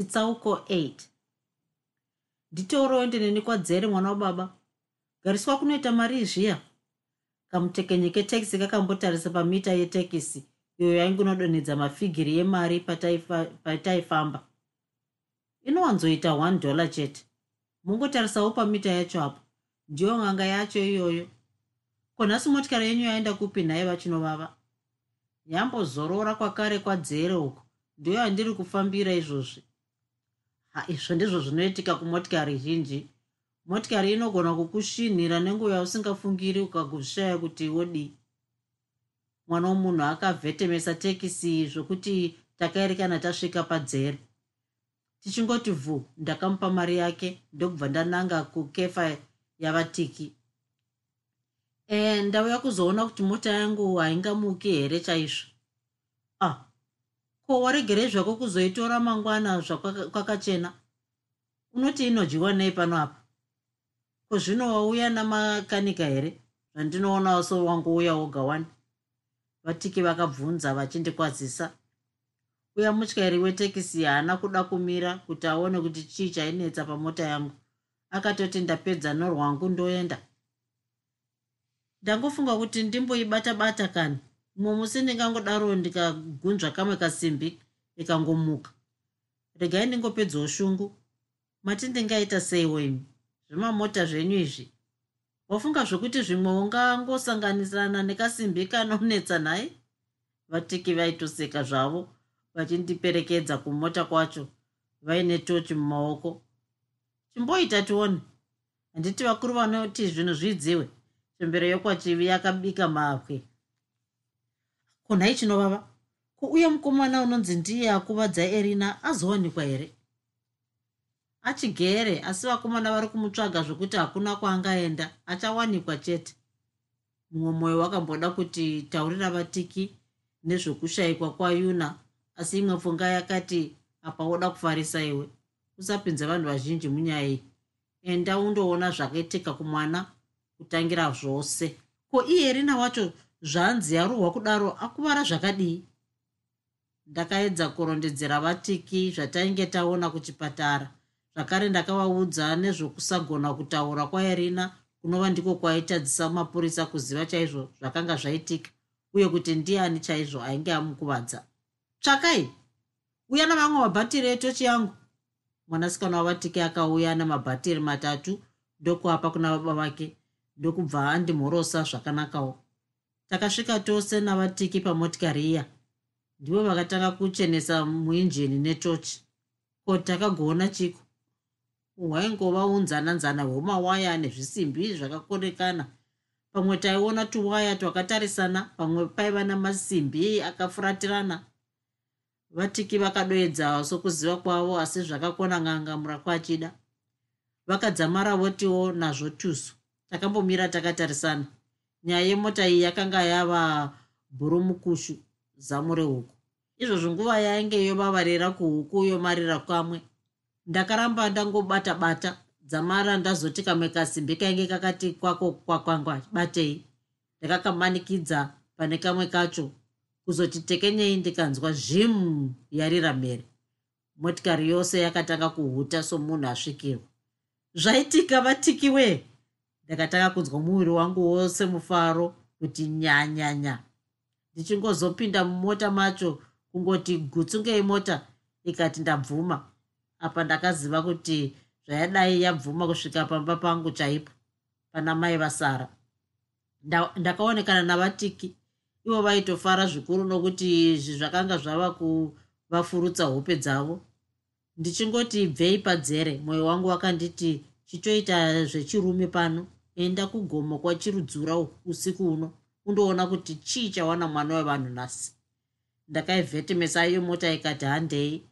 Chitsauko 8 nditorowo ndineni kwadzere mwana wababa. Gariswa kunoita mari zviya kamutekenyi ketekisi kakambotarisa pamita yetekisi iyo yaingunodonhedza mafigiri yemari pataifamba. Inowanzoita 1 dollar chete. Mungotarisawo pamita yacho apo. Ndiyo ng'anga yacho iyoyo. Konhasi motikari yenyu yaenda kupi nhaye vachinovava? Yambozorora kwakare kwadzere uko. Ndiyo yandiri kufambira izvozvi izvo ndizvo zvinoitika kumotikari zhinji. Motikari inogona kukusvinhira nenguva yausingafungiri ukagozvishaya kuti wodii. Mwana womunhu akavhetemesa tekisi zvokuti takaerekana tasvika padzere. Tichingoti vhu ndakamupa mari yake ndokubva ndananga kukefa yavatiki. E, ndauya kuzoona kuti mota yangu haingamuki here chaizvo ko waregerei zvako kuzoitora mangwana zvakwakachena unoti inodyiwa nei pano apa? Ko zvino wauya namakanika here? Zvandinoonawo so wangouya woga wani? Vatiki vakabvunza vachindikwazisa uya mutyairi wetekisi? Haana kuda kumira kuti aone kuti chii chainetsa pamota yangu. Akatoti ndapedza norwangu ndoenda. Ndangofunga kuti ndimboibata bata kani musi ndingangodaro ndikagunzva kamwe kasimbi ikangomuka. Regai ndingopedzawo shungu mati ndingaita seiwo imi zvemamota zvenyu izvi. Wafunga zvokuti zvimwe ungangosanganisirana nekasimbi kanonetsa nhai vatiki vaitoseka zvavo vachindiperekedza kumota kwacho vaine tochi mumaoko. Chimboita tione handiti vakuru vanoti zvinhu zvidziwe. Chembero yokwachivi yakabika mapwe kunhai chinovava kuuye mukomana unonzi ndiye akuvadza erina azowanikwa here? Achigere asi vakomana vari kumutsvaga zvokuti hakuna kwaangaenda achawanikwa chete. Mumwe mwoyo wakamboda kuti taurira vatiki nezvokushayikwa kwayuna asi imwe pfunga yakati apa woda kufarisa iwe? Usapinza vanhu vazhinji munyaya iyi. Enda undoona zvakaitika kumwana kutangira zvose. Ko iye rina wacho zvanzi yarohwa kudaro akuvara zvakadii. Ndakaedza kurondedzera vatiki zvatainge taona kuchipatara. Zvakare ndakavaudza nezvokusagona kutaura kwairina kunova ndiko kwaitadzisa mapurisa kuziva chaizvo zvakanga zvaitika uye kuti ndiani chaizvo ainge amukuvadza. Tsvakai! Uya navamwe mabhatiri etochi yangu mwanasikana wavatiki akauya namabhatiri matatu ndokuapa kuna baba vake ndokubva andimhorosa zvakanakawo takasvika tose navatiki pamotikari iya. Ndivo vakatanga kuchenesa muinjini netochi. Ko takagona chiko? Hwaingova unzananzana hwemawaya nezvisimbi zvakakorekana. Pamwe taiona tuwaya twakatarisana pamwe paiva namasimbi akafuratirana. Vatiki vakadoedza sokuziva kwavo asi zvakakona ng'anga kwachida vakadzamara votiwo nazvo tusu. Takambomira takatarisana nyaya yemota iyi yakanga yava bhurumukushu zamu rehuku. Izvozvo nguva yainge yovavarira kuhuku yomarira kamwe. Ndakaramba ndangobata bata dzamara ndazoti kamwe kasimbi kainge kakati kwako kwakwangwa batei. Ndakakamanikidza pane kamwe kacho kuzoti tekenyei ndikanzwa zhimu yarira mhere motikari yose yakatanga kuhuta somunhu asvikirwa. Zvaitika vatiki wee ndakatanga kunzwa muviri wangu wose mufaro kuti nyanyanya ndichingozopinda mumota macho kungoti gutsungei mota ikati ndabvuma. Apa ndakaziva kuti zvayadai yabvuma kusvika pamba pangu chaipo pana mai vasara. Ndakaonekana navatiki. Ivo vaitofara zvikuru nokuti izvi zvakanga zvava kuvafurutsa hope dzavo. Ndichingoti bvei padzere mwoyo wangu wakanditi chitoita zvechirume pano enda kugomo kwachirudzura usiku uno undoona kuti chii chawana mwana wevanhu nhasi. Ndakaivhetemesa iyo mota ikati handei.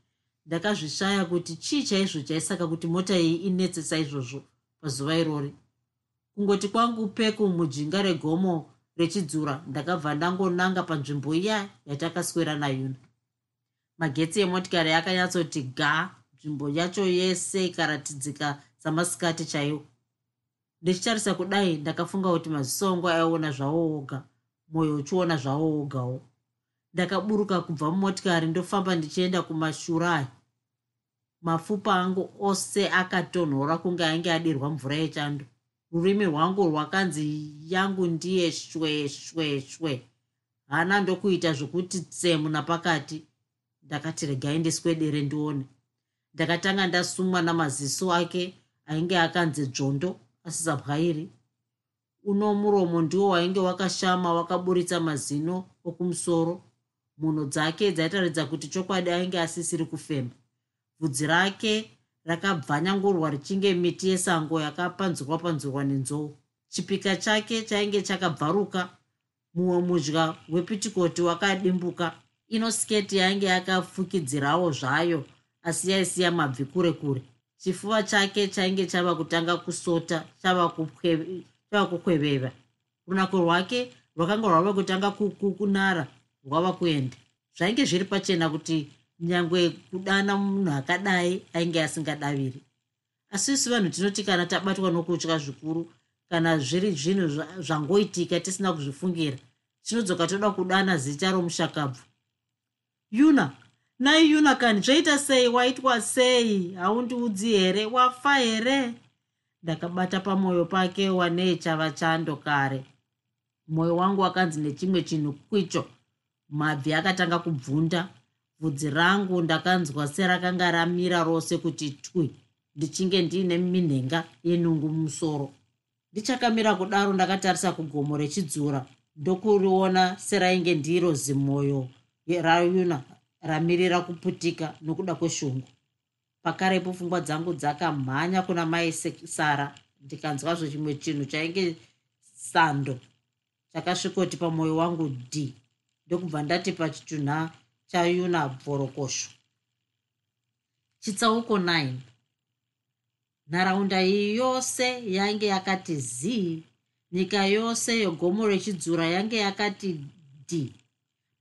Ndakazvisvaya kuti chii chaizvo chaisaka kuti mota iyi inetse saizvozvo pazuva irori. Kungoti kwangu peku mujinga regomo rechidzura ndakabva ndangonanga panzvimbo iya yatakaswera nayuna. Magetsi emotikari akanyatsoti ga nzvimbo yacho yese ikaratidzika samasikati chaiwo ndichitarisa kudai ndakafunga kuti maziso angu aiona zvawo oga mwoyo uchiona zvawo ogawo ndakaburuka kubva mumotikari ndofamba ndichienda kumashurayi mapfupa angu ose akatonhora kunge ainge adirwa mvura yechando. Rurimi rwangu rwakanzi yangu ndiye shwe shwe shwe hana ndokuita zvokuti tsemu napakati. Ndakati regai ndiswedere ndione. Ndakatanga ndasumwa namaziso ake ainge akanzi dzvondo asisabwairi uno muromo ndiwo wainge wakashama wakaburitsa mazino okumusoro. Mhuno dzake dzaitaridza kuti chokwadi ainge asisiri kufema. Bvudzi rake rakabvanyangurwa richinge miti yesango yakapanzurwa panzurwa nenzou. Chipika chake chainge chakabvaruka. Mumwe mudya wepitikoti wakadimbuka. Ino sketi yainge yakafukidzirawo zvayo asi yaisiya mabvi kure kure chifuva chake chainge chava kutanga kusota chava kukweveva runako rwake rwakanga rwava kutanga kunara rwava kuenda. Zvainge zviri pachena kuti nyange kudana munhu akadai ainge asingadaviri asi isu vanhu tinoti kana tabatwa nokutya zvikuru kana zviri zvinhu zvangoitika tisina kuzvifungira tinodzoka toda kudana zita romushakabvu. Yuna nai yuna kani zvaita sei? Waitwa sei? Haundiudzi here? Wafa here? Ndakabata pamwoyo pake wanei chava chando kare. Mwoyo wangu wakanzi nechimwe chinhu kwicho. Mabvi akatanga kubvunda. Bvudzi rangu ndakanzwa serakanga ramira rose kuti twi ndichinge ndiine minhenga yenungu mumusoro. Ndichakamira kudaro ndakatarisa kugomo rechidzura. Ndokuriona serainge ndiro zimwoyo rayuna ramirira kuputika nokuda kweshungu. Pakarepo pfungwa dzangu dzakamhanya kuna mai sara ndikanzwazvo chimwe chinhu chainge sando chakasvikoti pamwoyo wangu d. Ndokubva ndati pachitunha chayuna bvorokosho chitsauko 9 nharaunda iyi yose yange yakati z nyika yose yegomo rechidzura yange yakati d.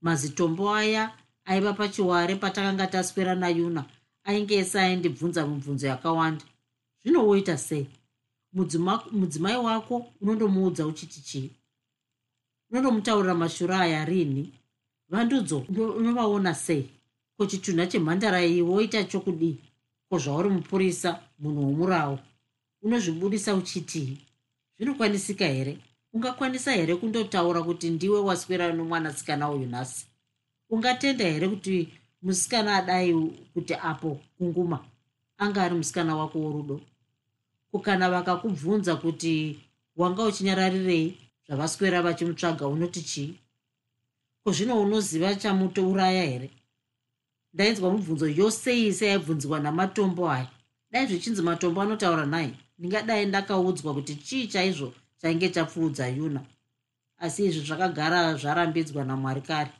Mazitombo aya aiva pachiware patakanga taswera nayuna ainge esaindibvunza mibvunzo yakawanda. Zvino woita sei? Mudzimai wako unondomuudza uchiti chii? Unondomutaurira mashuro aya rini? Vandudzo unovaona sei? Ko chitunha chemhandara iyi woita chokudii? Ko zvauri mupurisa munhu womurawo unozvibudisa uchitii zvinokwanisika here? Ungakwanisa here kundotaura kuti ndiwe waswera nomwanasikana uyu nhasi ungatenda here kuti musikana adai kuti apo kunguma? Anga ari musikana wako worudo. Kukana vakakubvunza kuti wanga uchinyararirei zvavaswera vachimutsvaga unoti chii? Kozvino unoziva chamutouraya here? Ndainzwa mibvunzo yose iyi seyaibvunziwa namatombo aya. Dai zvichinzi matombo anotaura nhai? Ndingadai ndakaudzwa kuti chii chaizvo chainge chapfuudza yuna. Asi izvi zvakagara zvarambidzwa namwari kare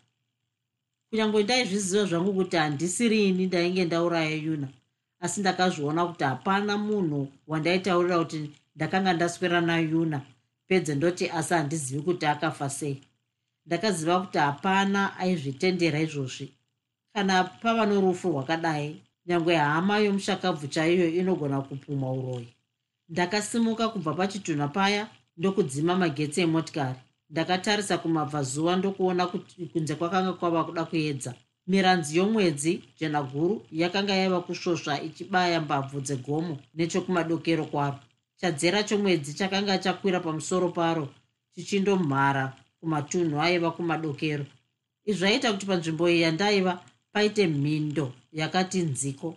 kunyange ndaizviziva zvangu kuti handisirini ndainge ndauraya yuna asi ndakazviona kuti hapana munhu wandaitaurira kuti ndakanga ndaswera nayuna pedze ndoti asi handizivi kuti akafa sei. Ndakaziva kuti hapana aizvitendera izvozvi. Kana pava norufu rwakadai nyange hama yomushakabvu chaiyo inogona kupumwa uroyi ndakasimuka kubva pachitunha paya ndokudzima magetsi emotikari ndakatarisa kumabvazuva ndokuona kuti kunze kwakanga kwava kuda kuedza. Miranzi yomwedzi jena guru yakanga yaiva kusvosva ichibaya mbabvu dzegomo nechokumadokero kwaro. Chadzera chomwedzi chakanga chakwira pamusoro paro chichindomhara kumatunhu aiva kumadokero. Izvi zvaiita kuti panzvimbo iyi yandaiva paite mhindo yakati nziko.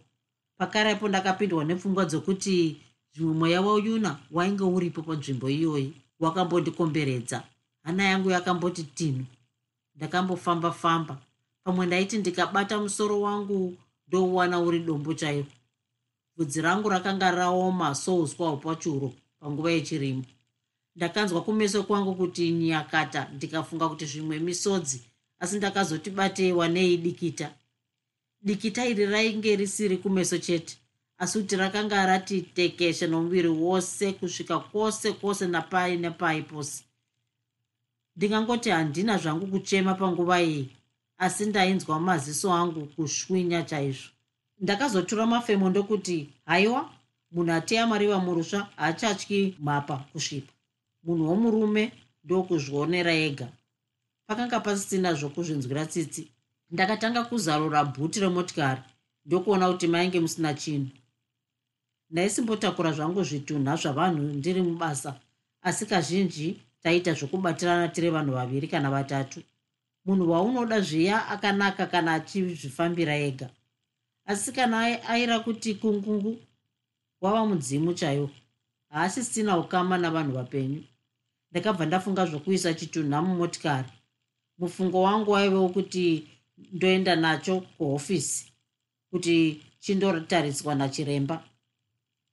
Pakarepo ndakapindwa nepfungwa dzokuti zvimwe mweya wauyuna wainge uripo panzvimbo iyoyi wakambondikomberedza hana yangu yakamboti tinu ndakambofamba famba. Pamwe ndaiti ndikabata musoro wangu ndouwana uri dombo chaivo bvudzi rangu rakanga raoma souswa hwepachuro panguva yechirimo. Ndakanzwa kumeso kwangu kuti nyakata ndikafunga kuti zvimwe misodzi asi ndakazoti bateiwa neidikita dikita. Iri rainge risiri kumeso chete asi kuti rakanga rati tekeshe nomuviri wose kusvika kwose kwose napai nepai pose ndingangoti handina zvangu kuchema panguva iyi asi ndainzwa maziso angu kushwinya chaizvo. Ndakazotora mafemo ndokuti haiwa munhu ateya mariva murusva haachatyi mhapa kusvipa. Munhu womurume ndokuzvionera ega. Pakanga pasisina zvokuzvinzwira tsitsi ndakatanga kuzarura bhuti remotikari ndokuona kuti mainge musina chinhu. Ndaisimbotakura zvangu zvitunha zvavanhu ndiri mubasa asi kazhinji taita zvokubatirana tiri vanhu vaviri kana vatatu. Munhu waunoda zviya akanaka kana achizvifambira ega. Asi kana aira kuti kungungu wava mudzimu chaiwo haasisina ukama navanhu vapenyu. Ndakabva ndafunga zvokuisa chitunha mumotikari. Mufungo wangu waive wokuti ndoenda nacho kuhofisi kuti chindotariswa nachiremba.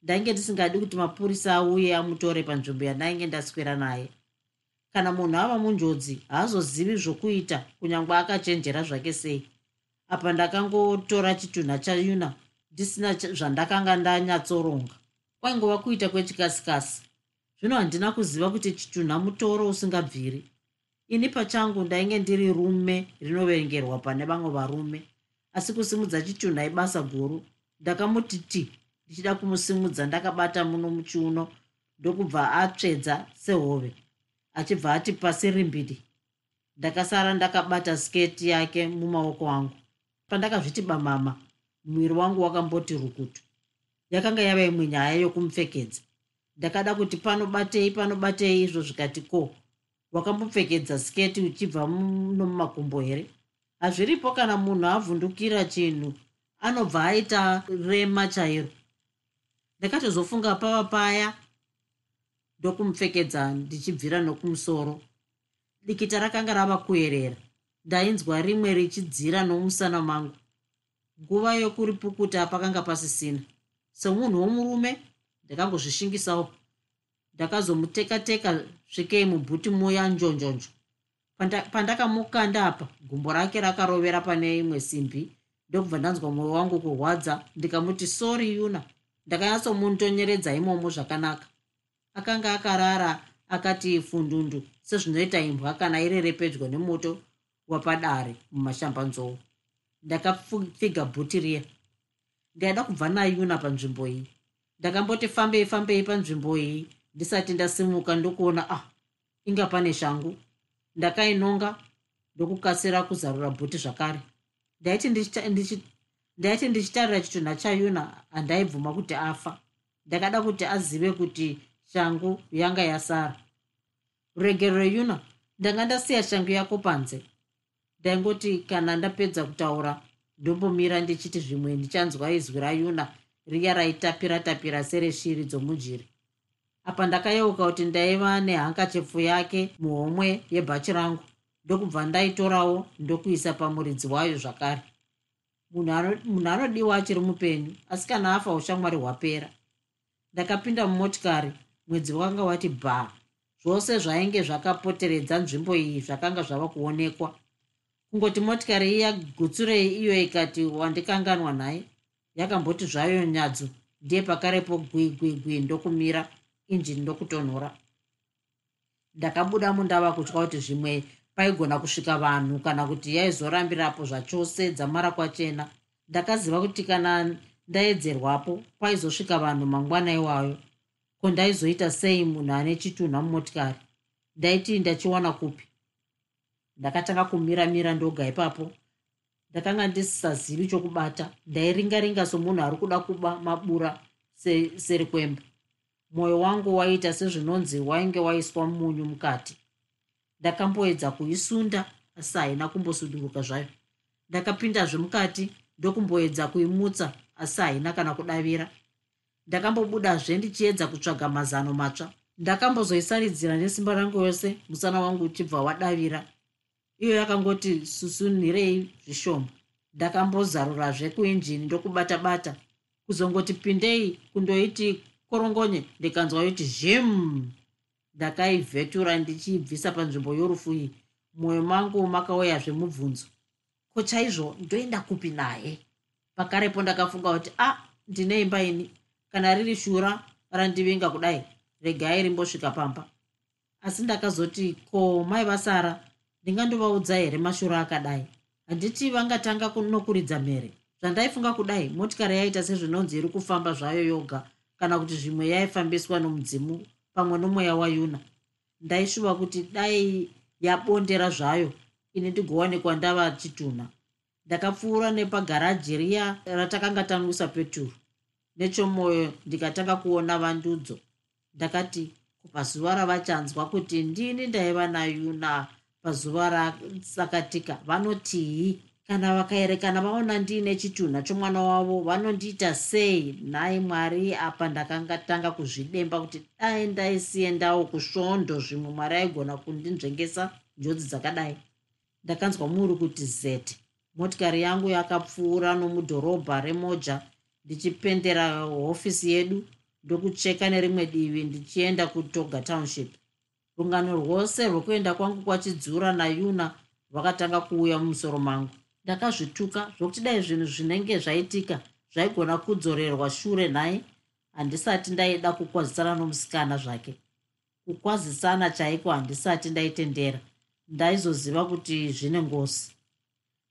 Ndainge ndisingadi kuti mapurisa auye amutore panzvimbo yandainge ndaswera naye kana munhu ava munjodzi haazozivi zvokuita kunyange akachenjera zvake sei. Apa ndakangotora chitunha chayuna ndisina zvandakanga ndanyatsoronga. Kwaingova kuita kwechikasikasi. Zvino handina kuziva kuti chitunha mutoro usingabviri. Ini pachangu ndainge ndiri rume rinoverengerwa pane vamwe varume. Asi kusimudza chitunha ibasa guru ndakamuti ti ndichida kumusimudza ndakabata muno muchiuno ndokubva atsvedza sehove achibva ati pasi rimbidi ndakasara ndakabata sketi yake mumaoko angu. Pandakazviti bamama mwiri wangu wakamboti rukutu. Yakanga yava imwe nyaya yokumupfekedza. Ndakada kuti panobatei panobatei izvo zvikati ko wakambopfekedza sketi uchibva muno mumakumbo here? Hazviripo kana munhu avhundukira chinhu anobva aita rema chairo. Ndakatozofunga pava paya ndokumupfekedza ndichibvira nokumusoro. Dikita rakanga rava kuyerera ndainzwa rimwe richidzira nomusana mangu. Nguva yokuripukuta pakanga pasisina. Semunhu womurume ndakangozvishingisawo. Ndakazomuteka-teka svikei mubhuti muya njonjonjo. Pandakamukanda apa gumbo rake rakarovera pane imwe simbi. Ndokubva ndanzwa mwoyo wangu kurwadza ndikamuti sori yuna. Ndakanyatsomuntonyeredza imomo zvakanaka akanga akarara akati fundundu sezvinoita imbwa kana irere pedyo nemoto wapadare mumashambanzou ndakapfiga bhuti riya. Ndaida kubva nayuna panzvimbo iyi. Ndakamboti fambei fambei panzvimbo iyi. Ndisati ndasimuka ndokuona ah inga pane shangu. Ndakainonga ndokukasira kuzarura bhuti zvakare. Ndaiti ndichitarira chitunha chayuna handaibvuma kuti afa. Ndakada kuti azive kuti shangu yanga yasara. Rugero reyuna ndanga ndasiya shangu yako panze. Ndaingoti kana ndapedza kutaura ndombomira ndichiti zvimwe ndichanzwa izwi rayuna riya raitapira tapira sereshiri dzomujiri. Apa ndakayeuka kuti ndaiva nehankachefu yake muhomwe yebhachi rangu ndokubva ndaitorawo ndokuisa pamuridzi wayo zvakare. Munhu anodiwa achiri mupenyu asi kana afa ushamwari hwapera. Ndakapinda mumotikari mwedzi wakanga wati bha zvose zvainge zvakapoteredza nzvimbo iyi zvakanga zvava kuonekwa. Kungoti motikari iya gutsurei iyo ikati wandikanganwa nhaye yakamboti zvayo nyadzo ndiye pakarepo gwigwigwi ndokumira injini ndokutonhora. Ndakabuda mundava kutya kuti zvimwe paigona kusvika vanhu kana kuti yaizorambirapo zvachose dzamara kwachena. Ndakaziva kuti kana ndaedzerwapo paizosvika vanhu mangwana iwayo ko ndaizoita sei munhu ane chitunha mumotikari? Ndaiti ndachiwana kupi? Ndakatanga kumiramira ndoga ipapo. Ndakanga ndisisazivi chokubata. Ndairingaringa somunhu ari kuda kuba mabura seri kwemba. Mwoyo wangu waita sezvinonzi wainge waiswa munyu mukati. Ndakamboedza kuisunda asi haina kumbosunduruka zvayo. Ndakapindazve mukati ndokumboedza kuimutsa asi haina kana kudavira ndakambobudazve ndichiedza kutsvaga mazano matsva. Ndakambozoisaridzira nesimba rangu yose musana wangu uchibva wadavira. Iyo yakangoti susunhirei zvishoma. Ndakambozarurazve kuinjini ndokubata bata kuzongoti pindei kundoiti korongonye ndikanzwa yoti zhim! Ndakaivhetura ndichiibvisa panzvimbo yorufu iyi. Mwoyo mangu makauyazve mubvunzo. Ko chaizvo ndoenda kupi naye? Pakarepo ndakafunga kuti a ah, ndine imba ini kana riri shura randivinga kudai. Regai rimbosvika pamba. Asi ndakazoti ko mai vasara ndingandovaudza here mashura akadai? Handiti vangatanga nokuridza mhere. Zvandaifunga kudai motikari yaita sezvinonzi iri kufamba zvayo yoga kana kuti zvimwe yaifambiswa nomudzimu pamwe nomweya wayuna. Ndaishuva kuti dai yabondera zvayo ini ndigowanikwa ndava chitunha ndakapfuura nepagaraji riya ratakanga tanwisa peturu nechomwoyo ndikatanga kuona vandudzo. Ndakati pazuva ravachanzwa kuti ndini ndaiva nayuna pazuva rasakatika vanotii kana vakaerekana vaona ndiine chitunha chomwana wavo vanondiita sei? Nhai mwari apa ndakanga tanga kuzvidemba kuti dai ndaisiendawo kusvondo zvimwe mwari aigona kundinzvengesa njodzi dzakadai. Ndakanzwa muri kuti zete motikari yangu yakapfuura nomudhorobha remoja ndichipendera hofisi yedu ndokucheka nerimwe divi ndichienda kutoga township. Rungano rwose rwekuenda kwangu kwachidzura nayuna rwakatanga kuuya mumusoro mangu. Ndakazvituka zvokuti dai zvinhu zvinenge zvaitika zvaigona kudzorerwa shure nhai handisati ndaida kukwazisana nomusikana zvake. Kukwazisana chaiko handisati ndaitendera. Ndaizoziva kuti zvine ngosi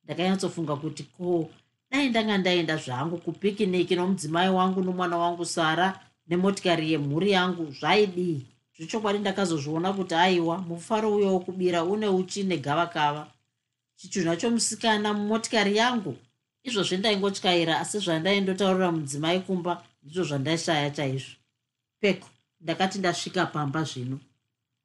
ndakanyatsofunga kuti ko dai ndanga ndaenda zvangu kupikiniki nomudzimai wangu nomwana wangu sara nemotikari yemhuri yangu zvaidii zvechokwadi ndakazozviona kuti aiwa mufaro uyo wokubira une uchi negavakava. Chitunha chomusikana mumotikari yangu? Izvozvi ndaingotyaira asi zvandaindotaurira mudzimai kumba ndizvo zvandaishaya chaizvo. Peko ndakati ndasvika pamba zvino.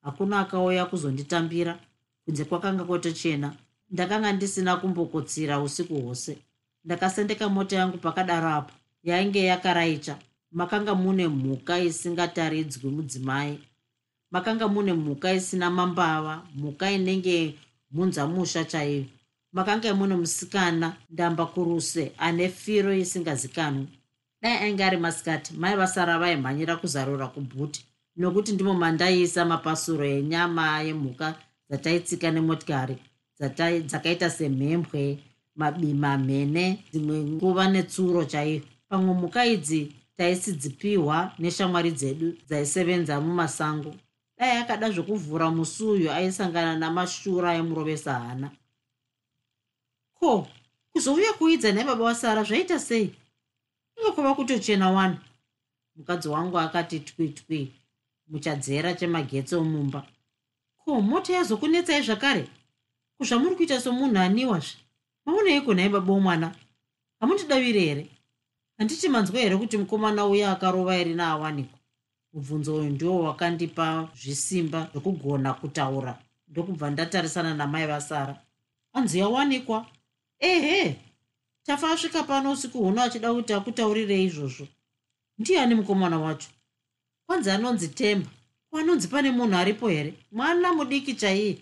Hakuna akauya kuzonditambira. Kunze kwakanga kwotochena ndakanga ndisina kumbokotsira usiku hwose ndakasendeka mota yangu pakadaro apo. Yainge yakaraicha makanga mune mhuka isingataridzwi mudzimai. Makanga mune mhuka isina mambava. Mhuka inenge mhunzamusha chaiyo. Makanga mune musikana ndamba kuruse ane firo isingazikanwi. Dai ainge ari masikati mai vasara vaimhanyira kuzarura kubhuti. Nokuti ndimo mandaiisa mapasuro enyama yemhuka dzataitsika nemotikari dzakaita semhembwe mabima mhene dzimwe nguva netsuro chaiyo pamwe mhuka idzi taisidzipiwa neshamwari dzedu dzaisevenza mumasango. Dai akada zvokuvhura musi uyu aisangana namashura emurovesa hana ko kuzouya kuidza naibaba wasara zvaita sei? Inge kwava kutochena wani. Mukadzi wangu akati twi twi muchadzera chemagetsi omumba. Ko mota yazokunetsai zvakare? Kuzvamuri kuita somunhu aniwazve mauneiko naibaba womwana hamundidavire here? Handiti manzwa here kuti mukomana uya akarova iri naawanikwa mubvunzo uyu ndiwo wakandipa zvisimba zvokugona kutaura ndokubva ndatarisana namai vasara. Anzi yawanikwa? Ehe tafa asvika pano usiku huno achida kuti akutaurirei izvozvo. Ndiani mukomana wacho? Kwanzi anonzi temba? Kwanonzi pane munhu aripo here? Mwana mudiki chaiye?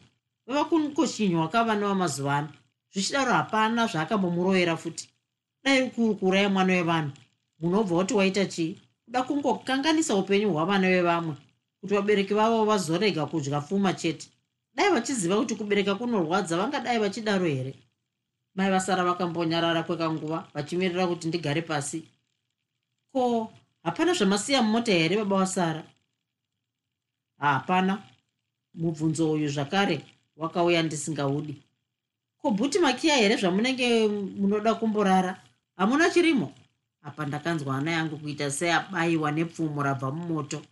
Vava kungoshinywa kavana vamazuva ano zvichidaro hapana zvaakambomurovera futi. Dai kurukuraya mwana wevanhu. Munobva kuti waita chii? Kuda kungokanganisa upenyu hwavana vevamwe kuti vabereki vavo vazorega kudya pfuma chete. Dai vachiziva kuti kubereka kunorwadza vangadai vachidaro here? Mai vasara vakambonyarara kwekanguva vachimirira kuti ndigare pasi. Ko hapana zvamasiya mumota here baba wasara hapana. Mubvunzo uyu zvakare wakauya ndisingaudi ko bhuti makiya here zvamunenge munoda kumborara? Hamuna chirimo? Apa ndakanzwa hana yangu kuita seabayiwa nepfumo rabva mumoto.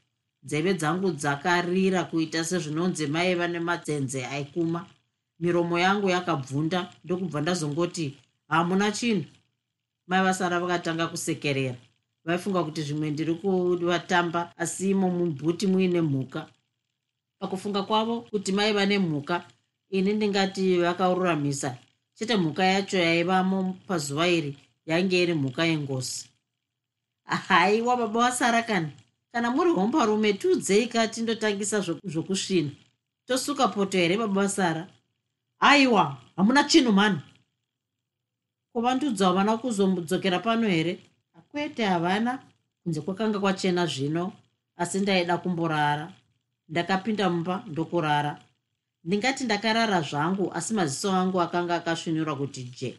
Nzeve dzangu dzakarira kuita sezvinonzi maiva nemadzenze aikuma. Miromo yangu yakabvunda ndokubva ndazongoti hamuna chinhu. Mai vasara vakatanga kusekerera. Vaifunga kuti zvimwe ndiri kuvatamba asi imo mubhuti muine mhuka. Pakufunga kwavo kuti maiva nemhuka ini ndingati vakaruramisa chete mhuka yacho yaivamo pazuva iri yange iri mhuka yengosi. Haiwa baba wasara kani kana muri hombarume tiudzei ka tindotangisa zvokusvina. Tosuka poto here baba wasara aiwa hamuna chinhu mani. Kuvandudzo havana kuzodzokera pano here? Kwete havana. Kunze kwakanga kwachena zvino asi ndaida kumborara. Ndakapinda mumba ndokurara ndingati ndakarara zvangu asi maziso angu akanga akasvinura kuti je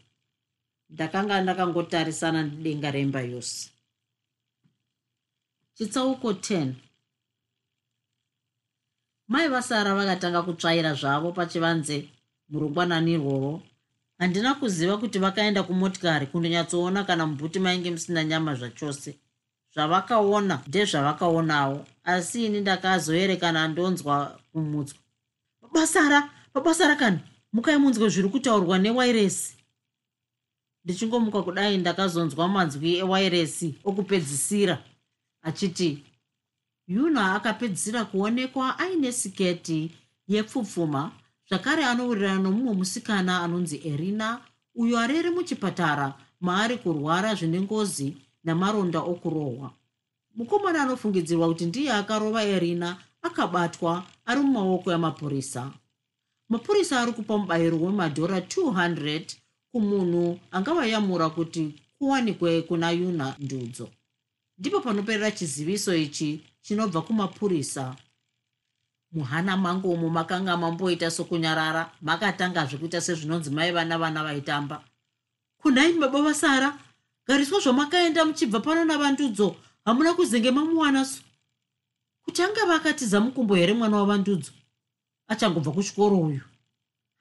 ndakanga ndakangotarisana nedenga remba yose. Chitsauko 10 mai vasara vakatanga kutsvaira zvavo pachivanze murungwanani rworwo handina kuziva kuti vakaenda kumotikari kundonyatsoona kana mubhuti mainge musina nyama zvachose. Zvavakaona ndezvavakaonawo asi ini ndakazoerekana ndonzwa kumutswa babasara babasara kani? Mukaimunzwe zviri kutaurwa newairesi. Ndichingomuka kudai ndakazonzwa manzwi ewairesi okupedzisira achiti yuna akapedzisira kuonekwa aine siketi yepfupfuma zvakare anowirirana nomumwe musikana anonzi erina uyo areri muchipatara maari kurwara zvine ngozi namaronda okurohwa. Mukomana anofungidzirwa kuti ndiye akarova erina akabatwa ari mumaoko emapurisa mapurisa ari kupa mubayiro wemadhora 200 kumunhu angavayamura kuti kuwanikwe kuna yuna ndudzo. Ndipo panoperera chiziviso ichi chinobva kumapurisa. Muhana mangu umo makanga mamboita sokunyarara makatangazve kuita sezvinonzi maiva navana vaitamba. Kunhai baba vasara gariswa zvamakaenda muchibva pano navandudzo hamuna kuzenge mamuwanaso kuti angava akatiza mukumbo here mwana wavandudzo? Achangobva kuchikoro uyu.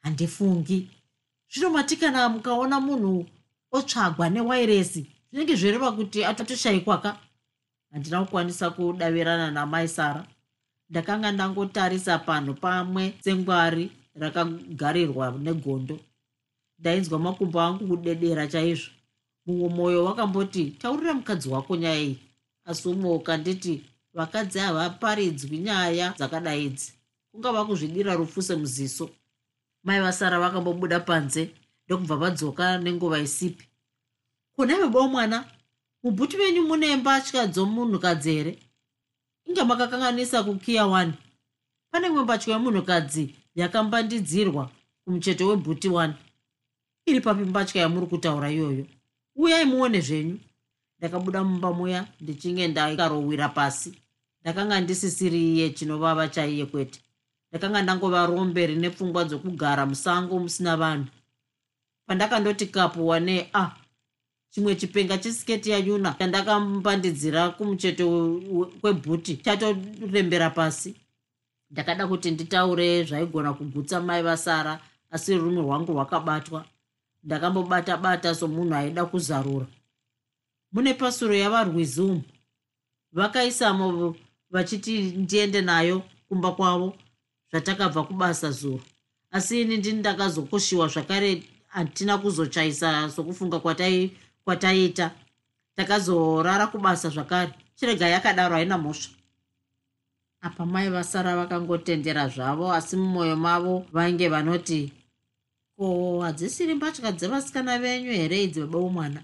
Handifungi. Zvinomati kana mukaona munhu otsvagwa newairesi zvinenge zvireva kuti atatoshayikwaka handina kukwanisa kudavirana namai sara. Ndakanga ndangotarisa panhu pamwe sengwari rakagarirwa negondo. Ndainzwa makumbo angu kudedera chaizvo. Mumwe mwoyo wakamboti taurira mukadzi wako nyaya iyi. Asi umwe ukanditi vakadzi havaparidzwi nyaya dzakadaidzi kungava kuzvidira rufuse muziso mai vasara vakambobuda panze ndokubva vadzoka nenguva isipi. Kuna vebo mwana mubhuti venyu mune mbatya dzomunhukadzi here inge makakanganisa kukiya one. Pane imwe mbatya yemunhukadzi yakambandidzirwa kumucheto webhuti one. Iri papi mbatya yamuri kutaura iyoyo. Uyai muone zvenyu. Ndakabuda mumba muya ndichinge ndakarowira pasi ndakanga ndisisiri iye chinovava chaiye kwete. Ndakanga ndangova rombe rine pfungwa dzokugara musango musina vanhu. Pandakandoti kapuwa ne a ah, chimwe chipenga chesiketi yayuna chandakambandidzira kumucheto kwebhuti chatorembera pasi. Ndakada kuti nditaure zvaigona kugutsa mai vasara asi rurimi rwangu rwakabatwa. Ndakambobata bata somunhu aida kuzarura. Mune pasuro yavarwizi umu. Vakaisamo vachiti ndiende nayo kumba kwavo zvatakabva kubasa zuro asi ini ndini ndakazokoshiwa zvakare hatina kuzochaisa sokufunga kwataiita kwatai takazorara kubasa zvakare. Chirega yakadaro haina mhosva. Apa mai vasara vakangotendera zvavo asi mumwoyo mavo vainge vanoti ko hadzisiri mbatya dzevasikana venyu here idzi baba umwana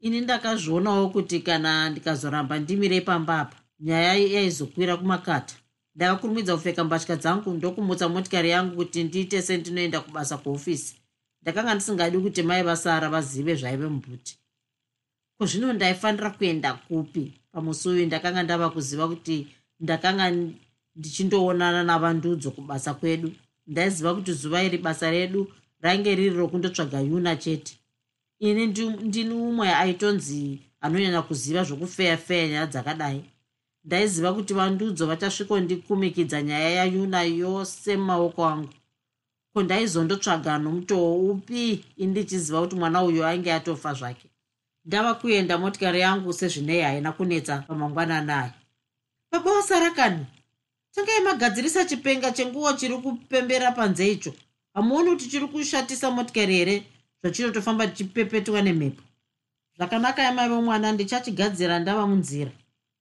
ini ndakazvionawo kuti kana ndikazoramba ndimirei pamba apa nyaya yaizokwira kumakata. Ndakakurumidza kupfeka mbatya dzangu ndokumutsa motikari yangu kuti ndiite sendinoenda kubasa kuofisi. Ndakanga ndisingadi kuti mai vasara vazive zvaive mubhuti kuzvino ndaifanira kuenda kupi? Pamusi uyu ndakanga ndava kuziva kuti ndakanga ndichindoonana navandudzo kubasa kwedu. Ndaiziva kuti zuva iri basa redu rainge riri rokundotsvaga yuna chete. Ini ndini umwe aitonzi anonyanya kuziva zvokufeya feya nyaya dzakadai ndaiziva kuti vandudzo vachasvikondikumikidza nyaya yayuna yose mumaoko angu. Ko ndaizondotsvaga nomutoo upi? Indichiziva kuti mwana uyu ainge atofa zvake. Ndava kuenda motikari yangu sezvinei haina kunetsa pamangwanani aya. Baba wasarakani tangai magadzirisa chipenga chenguo chiri kupembera panze icho? Hamuoni kuti chiri kushatisa motikari here zvachinotofamba chichipepetwa nemhepo? Zvakanaka yamai vomwana ndichachigadzira ndava munzira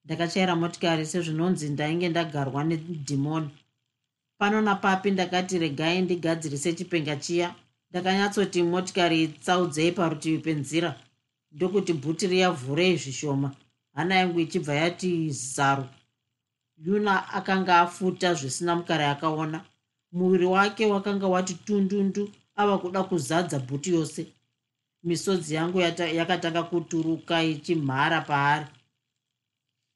ndakachaira motikari sezvinonzi ndainge ndagarwa nedhimoni. Pano napapi ndakati regai ndigadzirise chipenga chiya. Ndakanyatsoti motikari tsaudzei parutivi penzira. Ndokuti bhuti riyavhurei zvishoma hana yangu ichibva yati zaru. Yuna akanga afuta zvisina mukare akaona. Muviri wake wakanga wati tundundu ava kuda kuzadza bhuti yose. Misodzi yangu yakatanga kuturuka ichimhara paari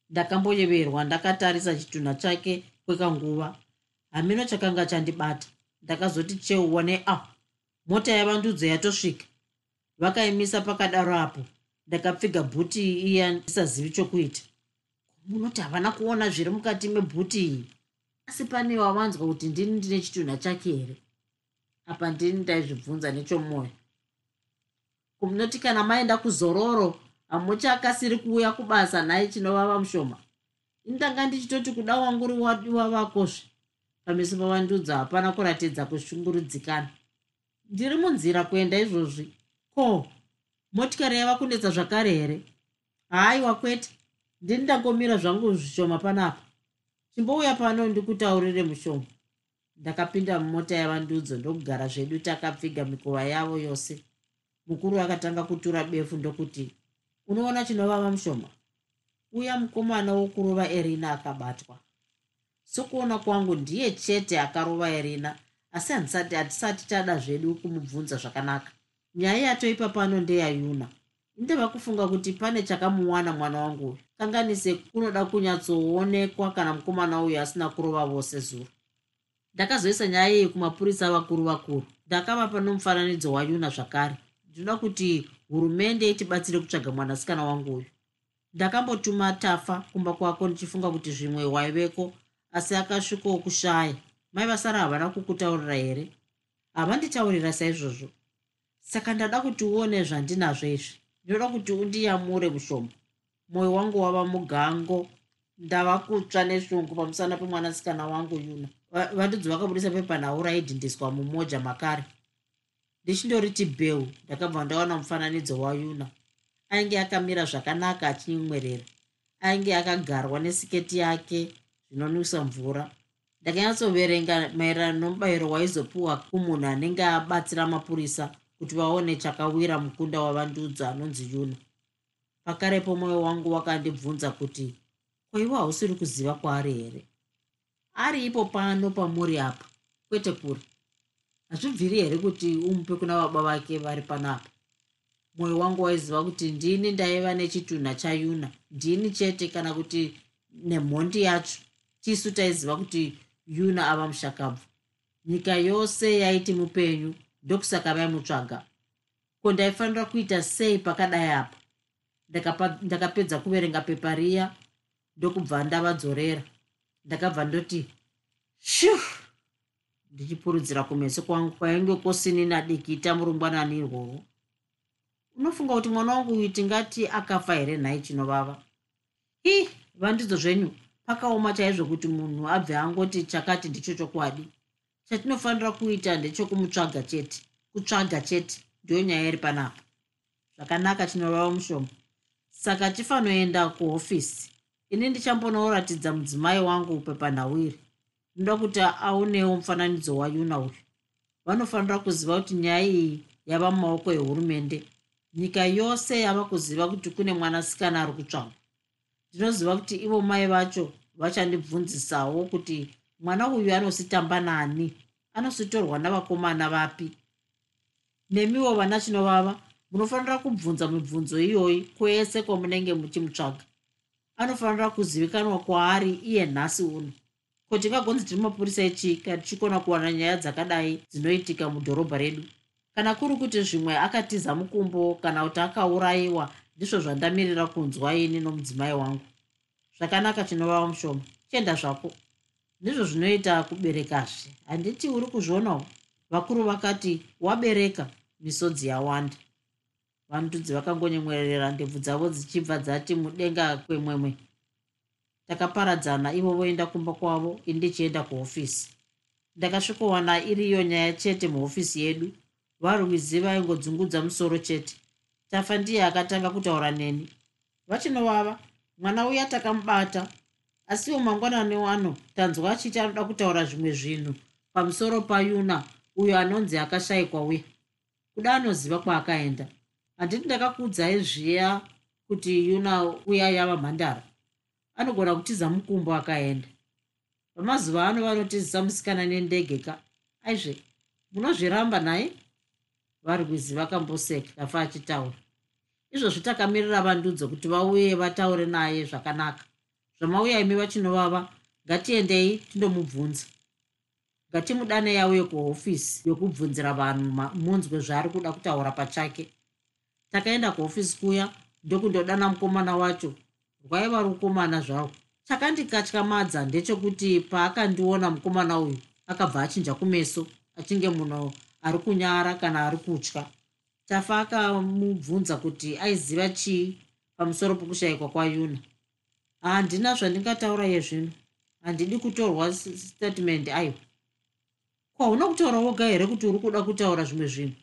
ndakamboyeverwa ndakatarisa chitunha chake kwekanguva. Hamino chakanga chandibata. Ndakazoti cheuwa ne a ah, mota yavandudzo yatosvika. Vakaimisa pakadaro apo. Ndakapfiga bhuti iya ndisazivi chokuita. Munoti havana kuona zviri mukati mebhuti iyi. Asi pane wavanzwa kuti ndini ndine chitunha chake here? Apa ndini ndaizvibvunza nechomwoyo kumunoti kana maenda kuzororo hamuchakasiri kuuya kubasa nhai chinovava mushoma. Indanga ndichitoti kuda wanguri wadiwa vakozve pameso pavandudza hapana kuratidza kushungurudzikana. Ndiri munzira kuenda izvozvi. Ko motikari yava kunetsa zvakare here? Haaiwa kwete ndini ndangomira zvangu zvishoma panapa chimbouya pano ndikutaurire mushoma. Ndakapinda mumota yavandudzo ndokugara zvedu takapfiga mikova yavo yose. Mukuru akatanga kutura befu ndokuti unoona chinovava mushoma uya mukomana wokurova erina akabatwa. Sokuona kwangu ndiye chete akarova erina asi handisati hatisati tada zvedu kumubvunza zvakanaka. Nyaya yatoipa pano ndeyayuna indeva kufunga kuti pane chakamuwana mwana wangu uyu. Kanganise kunoda kunyatsoonekwa kana mukomana uyu asina kurova vose zuro. Ndakazoisa nyaya iyi kumapurisa vakuru vakuru. Ndakavapa nomufananidzo wayuna zvakare. Ndinoda kuti hurumende itibatsire kutsvaga mwanasikana wangu uyu. Ndakambotuma tafa kumba kwako ndichifunga kuti zvimwe waiveko asi akasvikawo kushaya. Mai vasara havana kukutaurira here? Havanditaurira saizvozvo. Saka ndada kuti uone zvandinazvo izvi. Ndinoda kuti undiyamure mushoma mwoyo wangu wava mugango. Ndava kutsva neshungu pamusana pemwanasikana wangu yuna. Vandudzi vakabudisa pepanhau raidhindiswa mumoja makare ndichindoriti bheu ndakabva ndaona mufananidzo wayuna. Ainge akamira zvakanaka achinyemwerera. Ainge akagarwa nesiketi yake zvinonwisa mvura. Ndakanyatsoverenga maererano nomubayiro waizopiwa kumunhu anenge abatsira mapurisa kuti vaone chakawira mukunda wavandudzo anonzi yuna. Pakarepo mwoyo wangu wakandibvunza kuti kwaiwa hausiri kuziva kwaari here? Ari ipo pano pamuri apa kwete kuri hazvibviri here kuti umupe kuna baba vake vari panapa mwoyo wangu waiziva kuti ndini ndaiva nechitunha chayuna. Ndini chete kana kuti nemhondi yacho? Tisu taiziva kuti yuna ava mushakabvu. Nyika yose yaiti mupenyu ndokusaka vaimutsvaga ko ndaifanira kuita sei pakadai apa? Ndakapedza kuverenga pepa riya ndokubva ndavadzorera ndakabva ndoti shu ndichipurudzira kumeso kwangu kwainge kosini nadikita murumbwanani irwowo. Unofunga kuti mwana wangu uyu tingati akafa here nhai chinovava i vandidzo zvenyu. Pakaoma chaizvo kuti munhu abve angoti chakati ndicho chokwadi. Chatinofanira kuita ndechokumutsvaga chete kutsvaga chete ndiyo nyaya iri panapa zvakanaka chinovava mushoma. Saka tifanoenda kuhofisi. Ini ndichambonooratidza mudzimai wangu pepanhau iri ndinoda kuti aonewo mufananidzo wayuna uyu. Vanofanira kuziva kuti nyaya iyi yava mumaoko ehurumende. Nyika yose yava kuziva kuti kune mwanasikana ari kutsvagwa. Ndinoziva kuti ivo mai vacho vachandibvunzisawo kuti mwana uyu anositamba nani anositorwa navakomana vapi? Nemiwo vana chinovava munofanira kubvunza mibvunzo iyoyi kwese kwamunenge muchimutsvaga. Anofanira kuzivikanwa kwaari iye nhasi uno kuti ngagonzi tiri mapurisa echika tichikona kuwana nyaya dzakadai dzinoitika mudhorobha redu. Kana kuri kuti zvimwe akatiza mukumbo kana kuti akaurayiwa ndizvo zvandamirira kunzwa ini nomudzimai wangu. Zvakanaka chinovava mushoma. Chienda zvako. Ndizvo zvinoita kuberekazve. Handiti uri kuzvionawo. Vakuru vakati wabereka. Misodzi yawanda. Vandudzi vakangonyemwerera ndebvu dzavo dzichibva dzati mudenga kwemwemwe takaparadzana ivo voenda kumba kwavo ini ndichienda kuhofisi. Ndakasvikowana iriyo nyaya chete muhofisi yedu. Varwizi vaingodzungudza musoro chete. Tafa ndiye akatanga kutaura neni. Vachinovava mwana uya takamubata. Asiwo mangwanani wano tanzwa achiti anoda kutaura zvimwe zvinhu pamusoro payuna uyo anonzi akashayikwa uya kuda anoziva kwaakaenda. Handiti ndakakuudzai zviya kuti yuna uya yava mhandara anogona kutiza mukumbo akaenda. Vamazuva ano vanotizisa musikana nendege ka aizve munozviramba naye? Varwizi vakamboseka kafa achitaura izvozvo takamirira vandudzo kuti vauye vataure naye zvakanaka. Zvamauya imi vachinovava ngatiendei tindomubvunza. Ngatimudanei auye kuhofisi yokubvunzira vanhu munzwe zvaari kuda kutaura pachake. Takaenda kuofisi kuya ndokundodana mukomana wacho rwaiva rukomana zvaro chakandikatyamadza ndechekuti paakandiona mukomana uyu akabva achinja kumeso achinge munhu ari kunyara kana ari kutya. Tafa akamubvunza kuti aiziva chii pamusoro pokushayikwa kwayuna. Handina zvandingataura iye zvino handidi kutorwa statement aiwa. Kwauna kutaura woga here kuti uri kuda kutaura zvimwe zvinhu?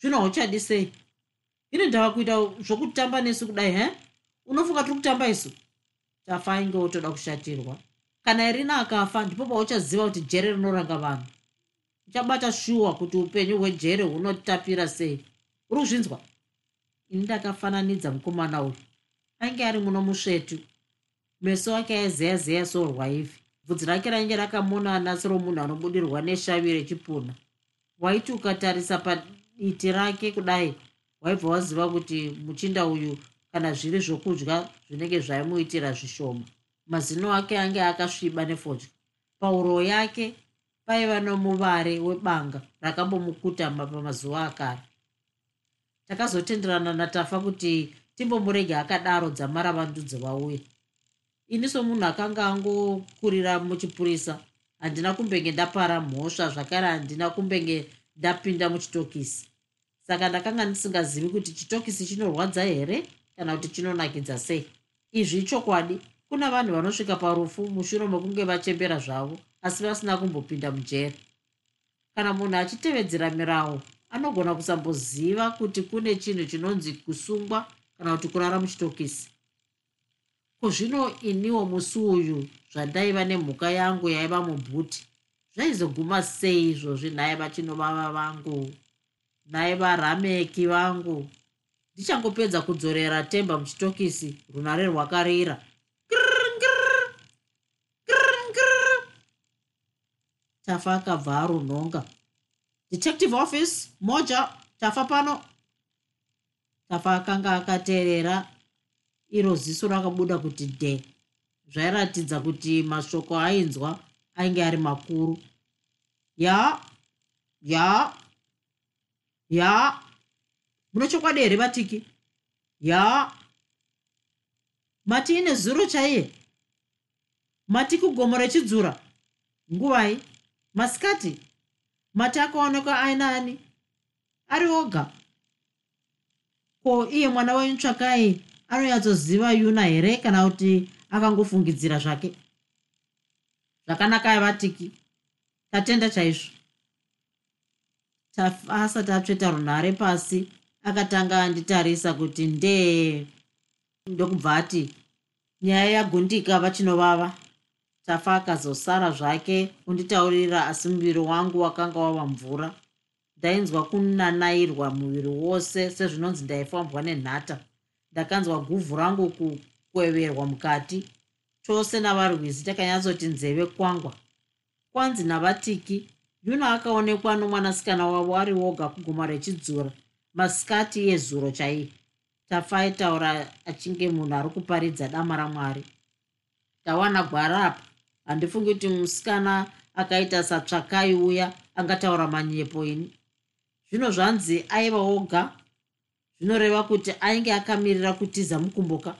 Zvino hauchadi sei? Ini ndava kuita zvokutamba nesu kudai he unofunga tiri kutamba isu? Tafa ainge wotoda kushatirwa. Kana irina akafa ndipo pauchaziva kuti jere rinoranga vanhu. Uchabata shuwa kuti upenyu hwejere hunotapira sei. Uri kuzvinzwa ini ndakafananidza mukomana uyu. Ainge ari muno musvetu. Meso ake aizeya zeya sorwaivhi bvudzi rake rainge rakamonana seromunhu anobudirwa neshavi rechipuna waiti ukatarisa paditi rake kudai. Waibva waziva kuti muchinda uyu kana zviri zvokudya zvinenge zvaimuitira zvishoma. Mazino ake ange akasviba nefodya. Paurowo yake paiva nomuvare webanga rakambomukutama pamazuva akare. Takazotenderana natafa kuti timbomurege akadaro dzamara vandudzi vauya. Ini somunhu akanga angokurira muchipurisa handina kumbenge ndapara mhosva zvakare handina kumbenge ndapinda muchitokisi. Saka ndakanga ndisingazivi kuti chitokisi chinorwadza here kana kuti chinonakidza sei. Izvi chokwadi kuna vanhu vanosvika parufu mushure mekunge vachembera zvavo asi vasina kumbopinda mujere kana munhu achitevedzera mirawo anogona kusamboziva kuti kune chinhu chinonzi kusungwa kana kuti kurara muchitokisi. Kuzvino iniwo musi uyu zvandaiva nemhuka yangu yaiva mubhuti zvaizoguma sei izvozvi nhaye vachinovava vangu nhaye varameki vangu ndichangopedza kudzorera temba muchitokisi runare rwakarira. Tafa akabva arunhonga. Detective office moja tafa pano. Tafa akanga akateerera iro ziso rakabuda kuti de zvairatidza kuti mashoko ainzwa ainge ari makuru. Ya ya ya muno chokwadi here vatiki ya. Mati ine zuro chaiye? Mati kugomo rechidzura? Nguvai masikati? Mati akaonekwa aina ani? Ari oga. Ko iye mwana wenyu tsvakai anonyatsoziva yuna here kana kuti akangofungidzira zvake? Zvakanaka vatiki tatenda chaizvo. Asati atsveta runhare pasi akatanga anditarisa kuti ndee ndokubva ati nyaya yagundika vachinovava. Tafa akazosara zvake unditaurira asi muviri wangu wakanga wava mvura. Ndainzwa kunanairwa muviri wose sezvinonzi ndaifambwa nenhata. Ndakanzwa guvhu rangu kukweverwa mukati. Chose navarwisi takanyatsoti nzeve kwangwa. Kwanzi navatiki yuno akaonekwa nomwanasikana wavo ari woga kugoma rechidzura masikati ezuro chaiye tafa aitaura achinge munhu ari kuparidza dama ramwari. Tawana gwara apa. Handifungi kuti musikana akaita satsvakai uya angataura manyepo ini. Zvino zvanzi aiva oga. Zvinoreva kuti ainge akamirira kutiza mukumboka.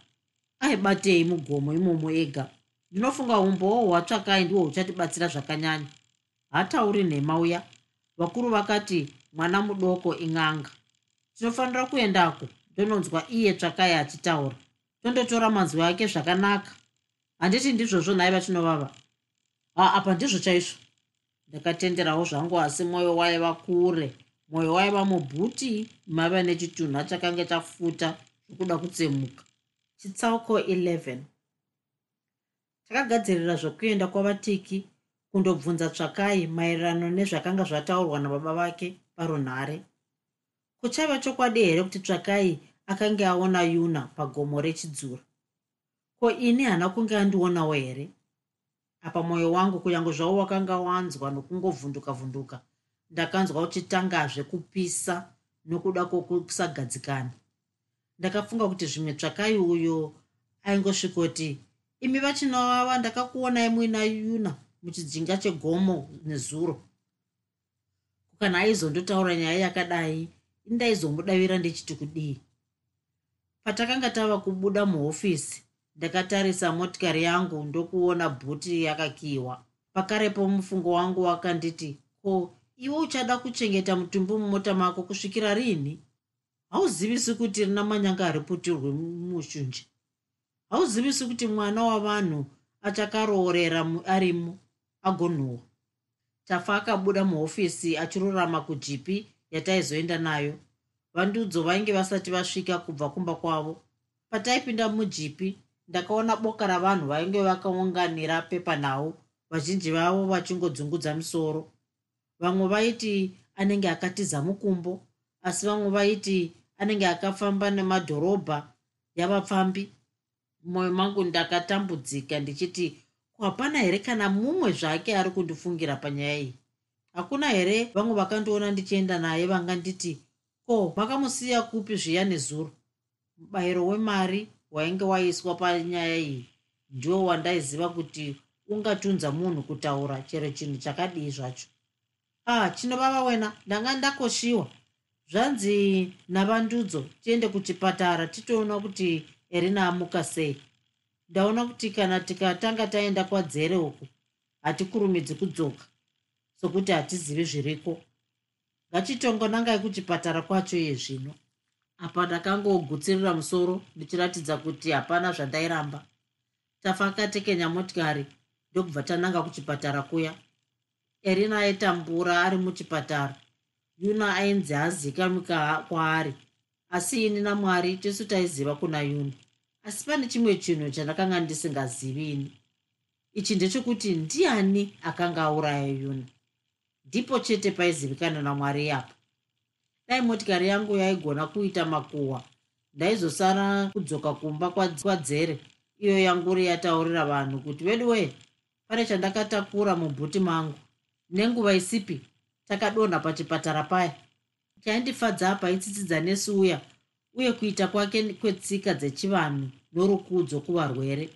Aibatei mugomo imomo ega. Ndinofunga umbowo hwatsvakai ndihwo huchatibatsira zvakanyanya. Hatauri nhema uya. Vakuru vakati mwana mudoko ing'anga tinofanira kuendako ndononzwa iye tsvakai achitaura. Tondotora manzwi ake zvakanaka. Handiti ndizvozvo nhai vachinovava. Ha apa ndizvo chaizvo. Ndakatenderawo zvangu asi mwoyo waiva kure. Mwoyo waiva mubhuti maiva nechitunha chakanga chafuta zvokuda kutsemuka. Chitsauko 11 takagadzirira zvokuenda kwavatiki kundobvunza tsvakai maererano nezvakanga zvataurwa nababa vake parunhare kuchaiva chokwadi here kuti tsvakai akanga aona yuna pagomo rechidzura? Ko ini hana kunge andionawo here? Apa mwoyo wangu kunyange zvavo wakanga wanzwa nokungovhunduka vhunduka ndakanzwa uchitangazve kupisa nokuda kwokusagadzikana. Ndakafunga kuti zvimwe tsvakai uyo aingosvikoti imi vachinovava ndakakuonai muina yuna muchijinga chegomo nezuro. Kana aizondotaura nyaya yakadai indaizomudavira ndichiti kudii? Patakanga tava kubuda muhofisi ndakatarisa motikari yangu ndokuona bhuti yakakiwa pakarepo mufungo wangu wakanditi ko iwe uchada kuchengeta mutumbi mumota mako kusvikira rini? Hauzivisi kuti rina manyanga ariputirwe mushunji hauzivisi kuti mwana wavanhu achakaroorera arimo agonhuhwa tafa akabuda muhofisi achirurama kujipi yataizoenda nayo. Vandudzo vainge vasati vasvika kubva kumba kwavo. Pataipinda mujipi ndakaona boka ravanhu vainge vakaunganira pepanhau vazhinji vavo vachingodzungudza misoro. Vamwe vaiti anenge akatiza mukumbo asi vamwe vaiti anenge akafamba nemadhorobha yavapfambi. Mumwoyo mangu ndakatambudzika ndichiti ko hapana here kana mumwe zvake ari kundifungira panyaya iyi hakuna here vamwe vakandiona ndichienda naye vanganditi ko vakamusiya kupi zviya nezuro? Mubayiro wemari wainge waiswa panyaya iyi. Ndiwo wandaiziva kuti ungatunza munhu kutaura chero chinhu chakadii zvacho. Ah chinovava wena ndanga ndakoshiwa. Zvanzi navandudzo tiende kuchipatara titoona kuti erina amuka sei. Ndaona kuti kana tikatanga taenda kwadzere uku hatikurumidzi kudzoka sokuti hatizivi zviriko. Ngachitongonangai kuchipatara kwacho iye zvino. Apa ndakangogutsirira musoro ndichiratidza kuti hapana zvandairamba. Tafa akatekenya motikari ndokubva tananga kuchipatara kuya. Erina aitambura ari muchipatara. Yuna ainzi azikamika kwaari. Asi ini namwari tisu taiziva kuna yuna. Asi pane chimwe chinhu chandakanga ndisingazivi ini. Ichi ndechekuti ndiani akanga auraya yuna ndipo chete paizivikana namwari yapo. Dai motikari yangu yaigona kuita makuhwa. Ndaizosara kudzoka kumba kwadzere iyo yanguri yataurira vanhu kuti vedu wee pane chandakatakura mubhuti mangu. Nenguva isipi takadonha pachipatara paya. Chaindifadza paitsitsidza nesuuya uye kuita kwake kwetsika dzechivanhu norukudzo kuvarwere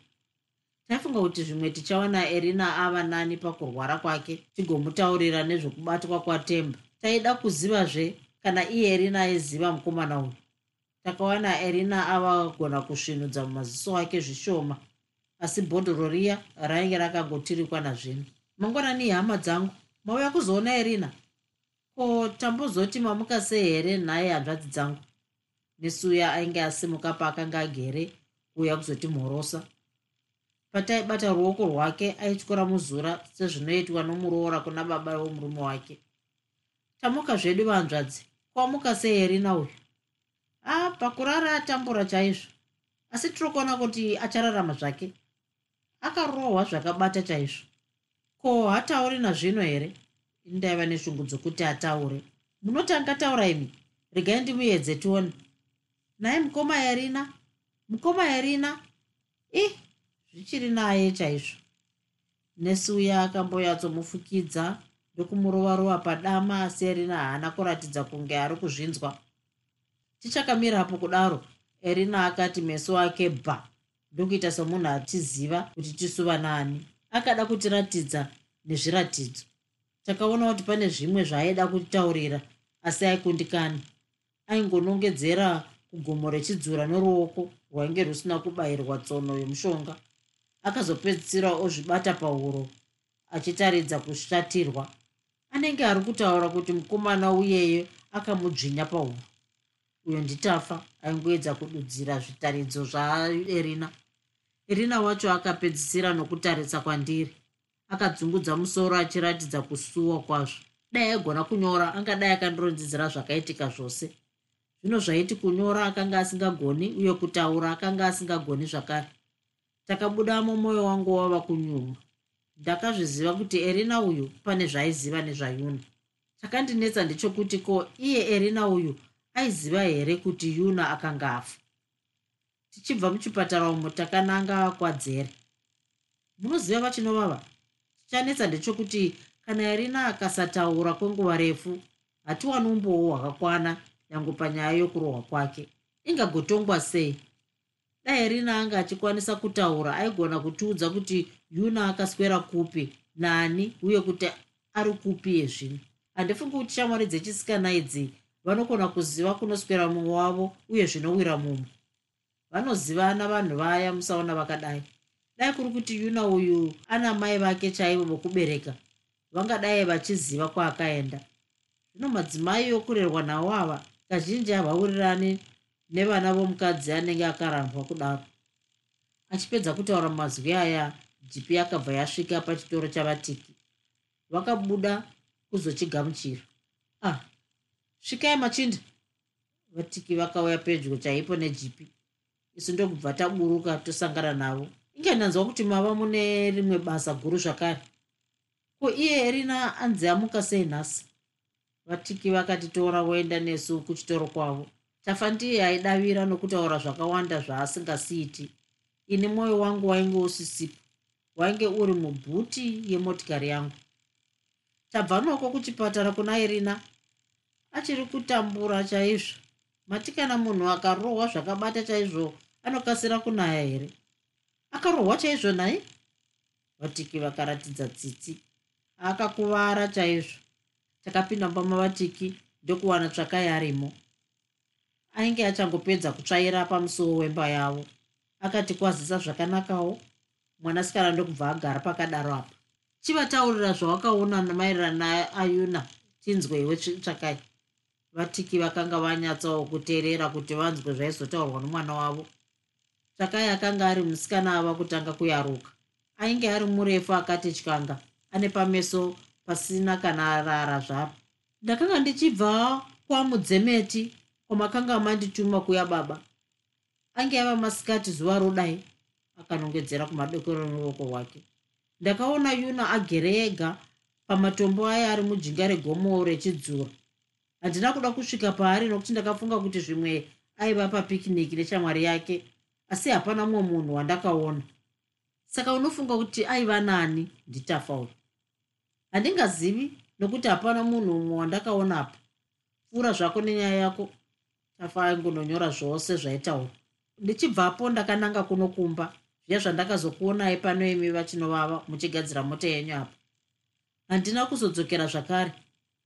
taifunga kuti zvimwe tichaona erina ava nani pakurwara kwake tigomutaurira nezvekubatwa kwatemba. Taida kuzivazve kana iye erina aiziva mukomana uyu. Takawana erina avagona kusvinudza mumaziso ake zvishoma asi bhodhoro riya rainge rakangotirikwa nazvino. Mangwanani hama dzangu mauya kuzoona erina? Ko tambozoti mamuka sei here nhaye hanzvadzi dzangu? Nesuya ainge asimuka paakanga agere kuuya kuzotimhorosa pataibata ruoko rwake aityora muzura sezvinoitwa nomuroora kuna baba womurume wake. Tamuka zvedu vanzvadzi. Kwamuka sei erina uyu? A pakurara atambura chaizvo. Asi tiri kuona kuti achararama zvake. Akarohwa zvakabata chaizvo. Ko hatauri nazvino here? Indaiva neshungu dzokuti ataure. Munoti angataura imi? Regai ndimuedze tione. Naye mukoma yarina mukoma yarina i zvichiri naye chaizvo. Nesuya akamboyatsomufukidza ndokumurovarova padama asi erina haana kuratidza kunge ari kuzvinzwa. Tichakamirapo kudaro. Erina akati meso ake bha ndokuita somunhu atiziva kuti tisuva nani. Akada kutiratidza nezviratidzo. Takaona kuti pane zvimwe zvaaida kutaurira asi aikundikani aingonongedzera kugomo rechidzura noruoko rwainge rusina kubayirwa tsono yomushonga akazopedzisira ozvibata pahuro achitaridza kushatirwa. Anenge ari kutaura kuti mukomana uyeyo akamudzvinya pahuro. Uyo nditafa aingoedza kududzira zvitaridzo zvaerina erina wacho akapedzisira nokutarisa kwandiri. Akadzungudza musoro achiratidza kusuwa kwazvo. Dai aigona kunyora angadai akandironzidzira zvakaitika zvose. Zvino zvaiti kunyora akanga asingagoni uye kutaura akanga asingagoni zvakare takabuda mumwoyo wangu wava kunyuma ndakazviziva kuti erina uyu pane zvaaiziva nezvayuna. Chakandinetsa ndechokuti ko iye erina uyu aiziva here kuti yuna akanga afa? Tichibva muchipatara umo takananga kwadzere. Munoziva vachinovava chichanetsa ndechokuti kana erina akasataura kwenguva refu hatiwani umbowo hwakakwana yangu panyaya yokurohwa kwake. Ingagotongwa sei dai erina anga achikwanisa kutaura aigona kutiudza kuti yuna akaswera kupi nani uye kuti ari kupi yezvino handifungi kuti shamwari dzechisikana idzi vanogona kuziva kunoswera mumwe wavo uye zvinowira mumwe. Vanozivana vanhu vaya musaona vakadai. Dai kuri kuti yuna uyu ana mai vake chaivo vokubereka vangadai vachiziva kwaakaenda. Zvino madzimai okurerwa nawo ava kazhinji havaurirani nevana vomukadzi anenge akarambwa kudaro. Achipedza kutaura mazwi aya jipi akabva yasvika pachitoro chavatiki. Vakabuda kuzochigamuchira. Ah svikai machinda. Vatiki vakauya pedyo chaipo nejipi isu ndokubva taburuka tosangana navo. Inge ndanzwa kuti mava mune rimwe basa guru zvakare. Ko iye erina anzi amuka sei nhasi? Vatiki vakatitora voenda nesu kuchitoro kwavo tafa ndiye aidavira nokutaura zvakawanda zvaasingasiiti ini mwoyo wangu wainge usisipo. Wainge uri mubhuti yemotikari yangu. Tabva noko kuchipatara kuna irina. Achiri kutambura chaizvo. Mati kana munhu akarohwa zvakabata chaizvo anokasira kunaya here? Akarohwa chaizvo nai vatiki vakaratidza tsitsi. Akakuvara chaizvo. Takapinda mumba vatiki ndokuwana tsvakai arimo ainge achangopedza kutsvaira pamusuwo wemba yavo. Akati kwazisa zvakanakawo mwanasikana ndokubva agara pakadaro apa. Chivataurira zvawakaona maererano naayuna tinzweiwe tsvakai. Vatiki vakanga vanyatsawo kuteerera kuti vanzwe zvaizotaurwa nomwana wavo. Tsvakai akanga ari musikana ava kutanga kuyaruka. Ainge ari murefu akati tyanga ane pameso pasina kana rara zvaro ndakanga ndichibva kwamudzemeti kwamakanga mandituma kuya baba. Ange ava masikati zuva rodai akanongedzera kumadokero neruoko rwake. Ndakaona yuna agere ega pamatombo aya ari mujinga regomo rechidzura. Handina kuda kusvika paari nokuti ndakafunga kuti zvimwe aiva papikiniki neshamwari yake asi hapana mumwe munhu wandakaona. Saka unofunga kuti aiva nani? Nditafa uyu handingazivi nokuti hapana munhu mumwe wandakaonapo pfuura zvako nenyaya yako tafa aingononyora zvose zvaitaura ndichibvapo ndakananga kunokumba zviya zvandakazokuonai pano imi vachinovava muchigadzira mota yenyu apa. Handina kuzodzokera zvakare.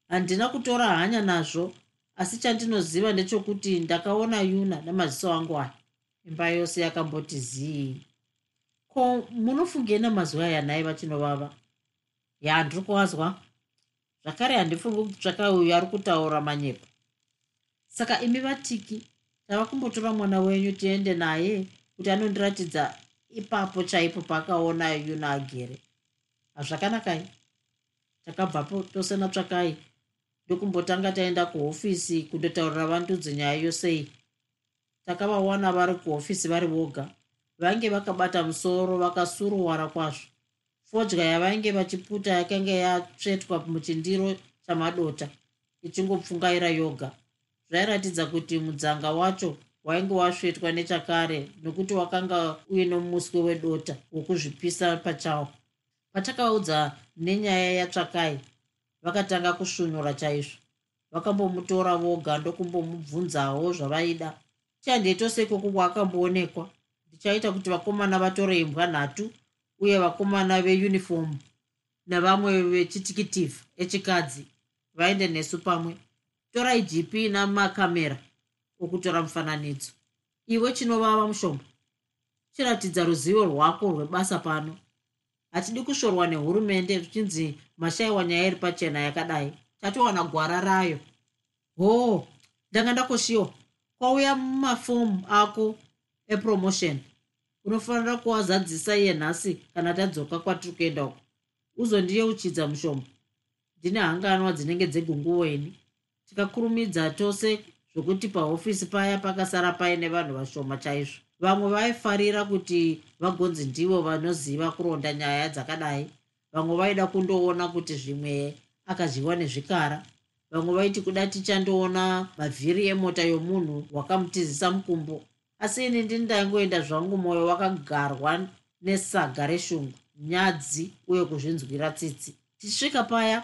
Handina kutora hanya nazvo asi chandinoziva ndechokuti ndakaona yuna nemaziso angu aya. Imba yose yakamboti zii. Ko munofungei namazuva aya nhai vachinovava? Ya ndiri kuwazwa. Zvakare handifungi kuti tsvaka uyu ari kutaura manyepo saka imi vatiki tava kumbotora mwana wenyu tiende naye kuti anondiratidza ipapo chaipo paakaona yuna agere. Hazvakanakai takabvapo tose natsvakai ndokumbotanga taenda kuhofisi kundotaurira vandudzi nyaya yosei takavawana vari kuhofisi vari voga. Vainge vakabata musoro vakasuruwara kwazvo. Fodya yavainge vachiputa yakanga yatsvetwa muchindiro chamadota ichingopfungaira yoga zvairatidza kuti mudzanga wacho wainge wasvetwa nechakare nokuti wakanga uine muswe wedota wokuzvipisa pachawo patakaudza nenyaya yatsvakai vakatanga kusvunyura chaizvo. Vakambomutora voga ndokumbomubvunzawo zvavaida. Chandeito sekoko kwakamboonekwa. Ndichaita kuti vakomana vatore imbwa nhatu uye vakomana veunifomu navamwe vechitikitivha echikadzi vaende nesu pamwe torai gp namakamera okutora mufananidzo. Iwe chinovava mushomba chiratidza ruzivo rwako rwebasa pano. Hatidi kushorwa nehurumende zvichinzi mashayiwa nyaya iri pachena yakadai. Tatowana gwara rayo. Hoo ndanga ndakoshiwa kwauya mumafomu ako epromotion. Unofanira kuwazadzisa iye nhasi kana tadzoka kwatiri kuenda uko. Uzondiyeuchidza mushomba ndine hanganwa dzinenge dzegunguweni tikakurumidza tose zvokuti pahofisi paya pakasara paine vanhu vashoma chaizvo. Vamwe vaifarira kuti vagonzi ndivo vanoziva kuronda nyaya dzakadai. Vamwe vaida kundoona kuti zvimwe akadyiwa nezvikara. Vamwe vaiti kuda tichandoona mavhiri emota yomunhu wakamutizisa mukumbo. Asi ini ndini ndaingoenda zvangu mwoyo wakagarwa nesaga reshungu nyadzi uye kuzvinzwira tsitsi. Tichisvika paya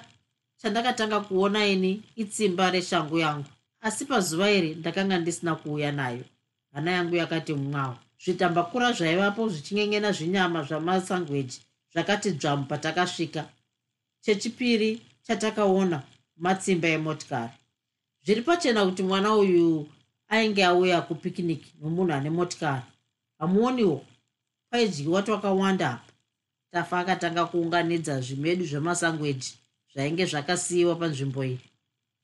chandakatanga kuona ini itsimba reshangu yangu. Asi pazuva iri ndakanga ndisina kuuya nayo. Hana yangu yakati mwawo zvitambakura zvaivapo zvichingengena zvinyama zvamasangweji zvakati dzvamu patakasvika. Chechipiri chatakaona matsimba emotikari. Zviri pachena kuti mwana uyu ainge auya kupikiniki nomunhu ane motikari. Hamuoniwo. Paidyiwa twakawanda apa. Tafa akatanga kuunganidza zvimedu zvemasangweji zvainge zvakasiyiwa panzvimbo iyi.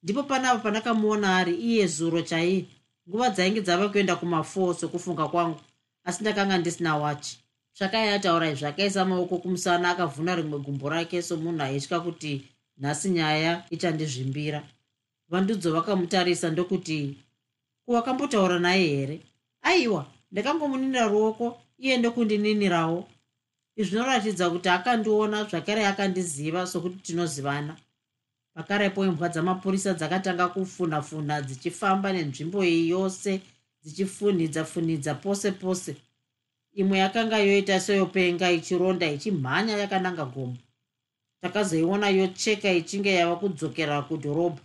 Ndipo panapa pandakamuona ari iye zuro chaiye nguva dzainge dzava kuenda kumafo sokufunga kwangu asi ndakanga ndisina wachi tsvakai ataura izvi akaisa maoko kumusana akavhuna rimwe gumbo rake somunhu aitya kuti nhasi nyaya ichandizvimbira vandudzo vakamutarisa ndokuti kuwakambotaura naye here? Aiwa ndakangomuninira ruoko iye ndokundininirawo izvi zvinoratidza kuti akandiona zvakare akandiziva sokuti tinozivana. Pakarepo imbwa dzamapurisa dzakatanga kufunha-funha dzichifamba nenzvimbo iyi yose dzichifunhidza-funhidza pose pose. Imwe yakanga yoita seyopenga ichironda ichimhanya yakananga gomo. Takazoiona yocheka ichinge yava kudzokera kudhorobha.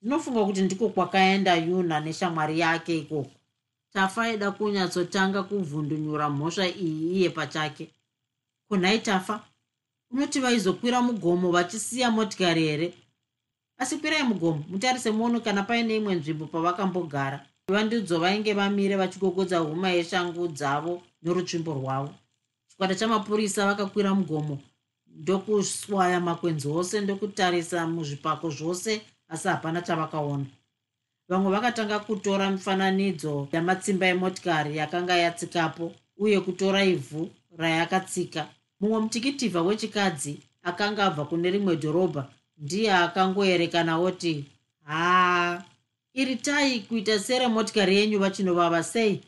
Ndinofunga kuti ndiko kwakaenda yuna neshamwari yake ikoko. Tafaida kunyatsotanga kuvhundunyura mhosva iyi iye pachake kunhai tafa unoti vaizokwira mugomo vachisiya motikari here? Asi kwirai mugomo mutarise muono kana paine imwe nzvimbo pavakambogara. Vandidzo vainge vamire vachigogodza huma yeshangu dzavo norutsvimbo rwavo. Chikwata chamapurisa vakakwira mugomo ndokuswaya makwenzi ose ndokutarisa muzvipako zvose asi hapana chavakaona. Vamwe vakatanga kutora mifananidzo yamatsimba emotikari yakanga yatsikapo uye kutora ivhu rayakatsika. Mumwe mutikitivha wechikadzi akanga abva kune rimwe dhorobha ndiye akangoerekana oti haa iri tai kuita sere motikari yenyu vachinovava sei?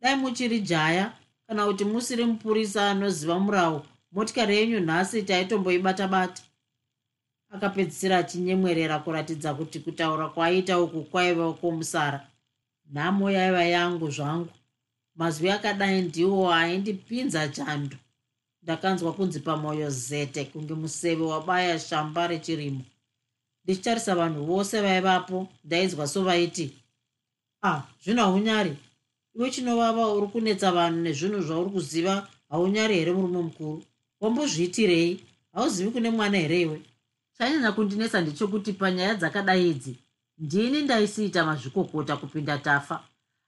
Dai muchiri jaya kana kuti musiri mupurisa anoziva murawo motikari yenyu nhasi taitomboibata-bata. Akapedzisira achinyemwerera kuratidza kuti kutaura kwaiita uku kwaiva kwomusara. Nhamo yaiva yangu zvangu mazwi akadai ndiwo aindipinza chando. Ndakanzwa kunzi pamwoyo zete kunge museve wabaya shamba rechirimo. Ndichitarisa vanhu vose vaivapo ndainzwa sovaiti ah zvino haunyari iwe chinovava uri kunetsa vanhu nezvinhu zvauri kuziva haunyari here murume mukuru? Wambozviitirei hauzivi kune mwana here iwe? Chanyanya kundinetsa ndechekuti panyaya dzakadai idzi ndini ndaisiita mazvikokota kupinda tafa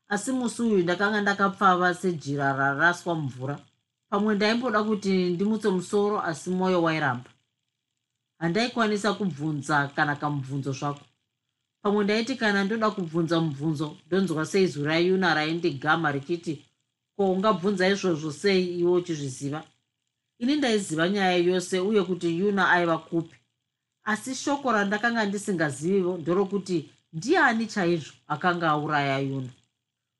asi musi uyu ndakanga ndakapfava sejira raraswa mvura. Pamwe ndaimboda kuti ndimutse musoro asi mwoyo wairamba. Handaikwanisa kubvunza kana kamubvunzo zvako. Pamwe ndaiti kana ndoda kubvunza mubvunzo ndonzwa seizwi rayuna raindigama richiti ko ungabvunza izvozvo sei iwe uchizviziva? Ini ndaiziva nyaya yose uye kuti yuna aiva kupi. Asi shoko randakanga ndisingazivivo ndorokuti ndiani chaizvo akanga auraya yuna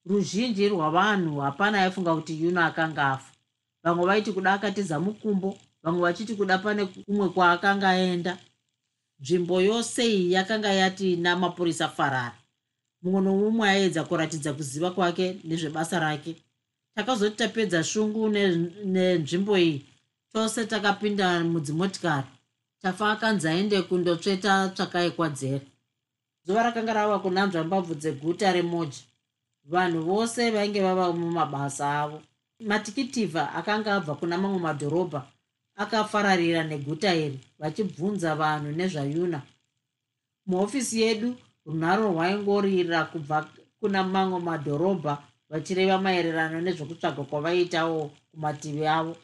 ruzhinji rwavanhu hapana aifunga kuti yuna akanga afa. Vamwe vaiti kuda akatiza mukumbo vamwe vachiti kuda pane kumwe kwaakanga aenda. Nzvimbo yose iyi yakanga yati namapurisa farara. Mumwe nomumwe aedza kuratidza kuziva kwake nezvebasa rake. Takazoti tapedza shungu nenzvimbo ne iyi tose takapinda mudzimotikari. Tafa akanzi aende kundotsveta tsvakaikwadzere zuva rakanga rava kunanzva mbabvu dzeguta remoja vanhu vose vainge vava mumabasa avo. Matikitivha akanga abva kuna mamwe madhorobha akafararira neguta iri vachibvunza vanhu nezvayuna. Muhofisi yedu runharo rwaingorira kubva kuna mamwe madhorobha vachireva maererano nezvekutsvaga kwavaiitawo kumativi avo.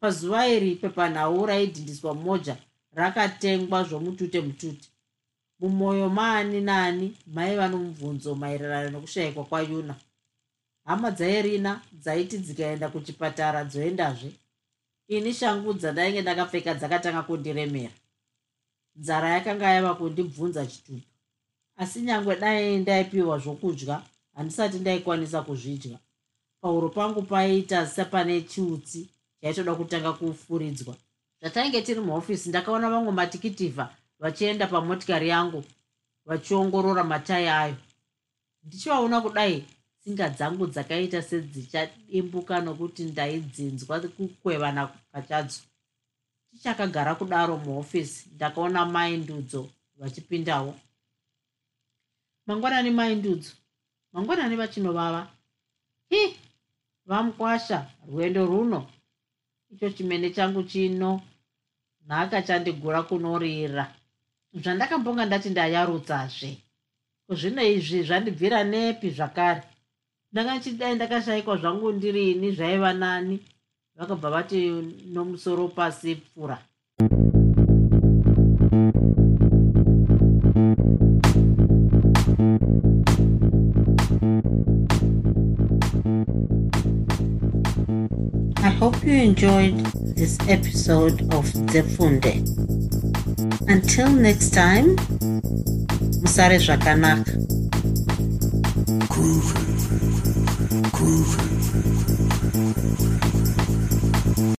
Pazuva iri pepanhau raidhindiswa moja rakatengwa zvomutute mutute mumwoyo maani naani maiva nomubvunzo maererano nokushayikwa kwayuna. Hama dzairina dzaiti dzikaenda kuchipatara dzoendazve. Ini shangu dzandainge ndakapfeka dzakatanga kundiremera. Nzara yakanga yava kundibvunza chitupa. Asi nyange dai ndaipiwa zvokudya handisati ndaikwanisa kuzvidya. Pauro pangu paiita sepane chiutsi chaitoda kutanga kufuridzwa. Zvatainge tiri muhofisi ndakaona vamwe matikitivha vachienda pamotikari yangu vachiongorora matai ayo. Ndichivaona kudai tsinga dzangu dzakaita sedzichadimbuka nokuti ndaidzinzwa kukwevana pachadzo tichakagara kudaro muhofisi ndakaona mai ndudzo vachipindawo. Mangwanani mai ndudzo mangwanani vachinovava. Hi vamukwasha rwendo runo. Icho chimene changu chino nhaka chandigura kunorira zvandakambonga ndati ndayarutsazve kuzvino izvi zvandibvira nepi zvakare. Ndanga chidai ndakashayikwa zvangu ndirini zvaiva nani? Vakabva vati nomusoro pasi pfura. I hope you enjoyed this episode of Zefunde. Until next time, Musare Zvakanaka. Groovy. Groovy.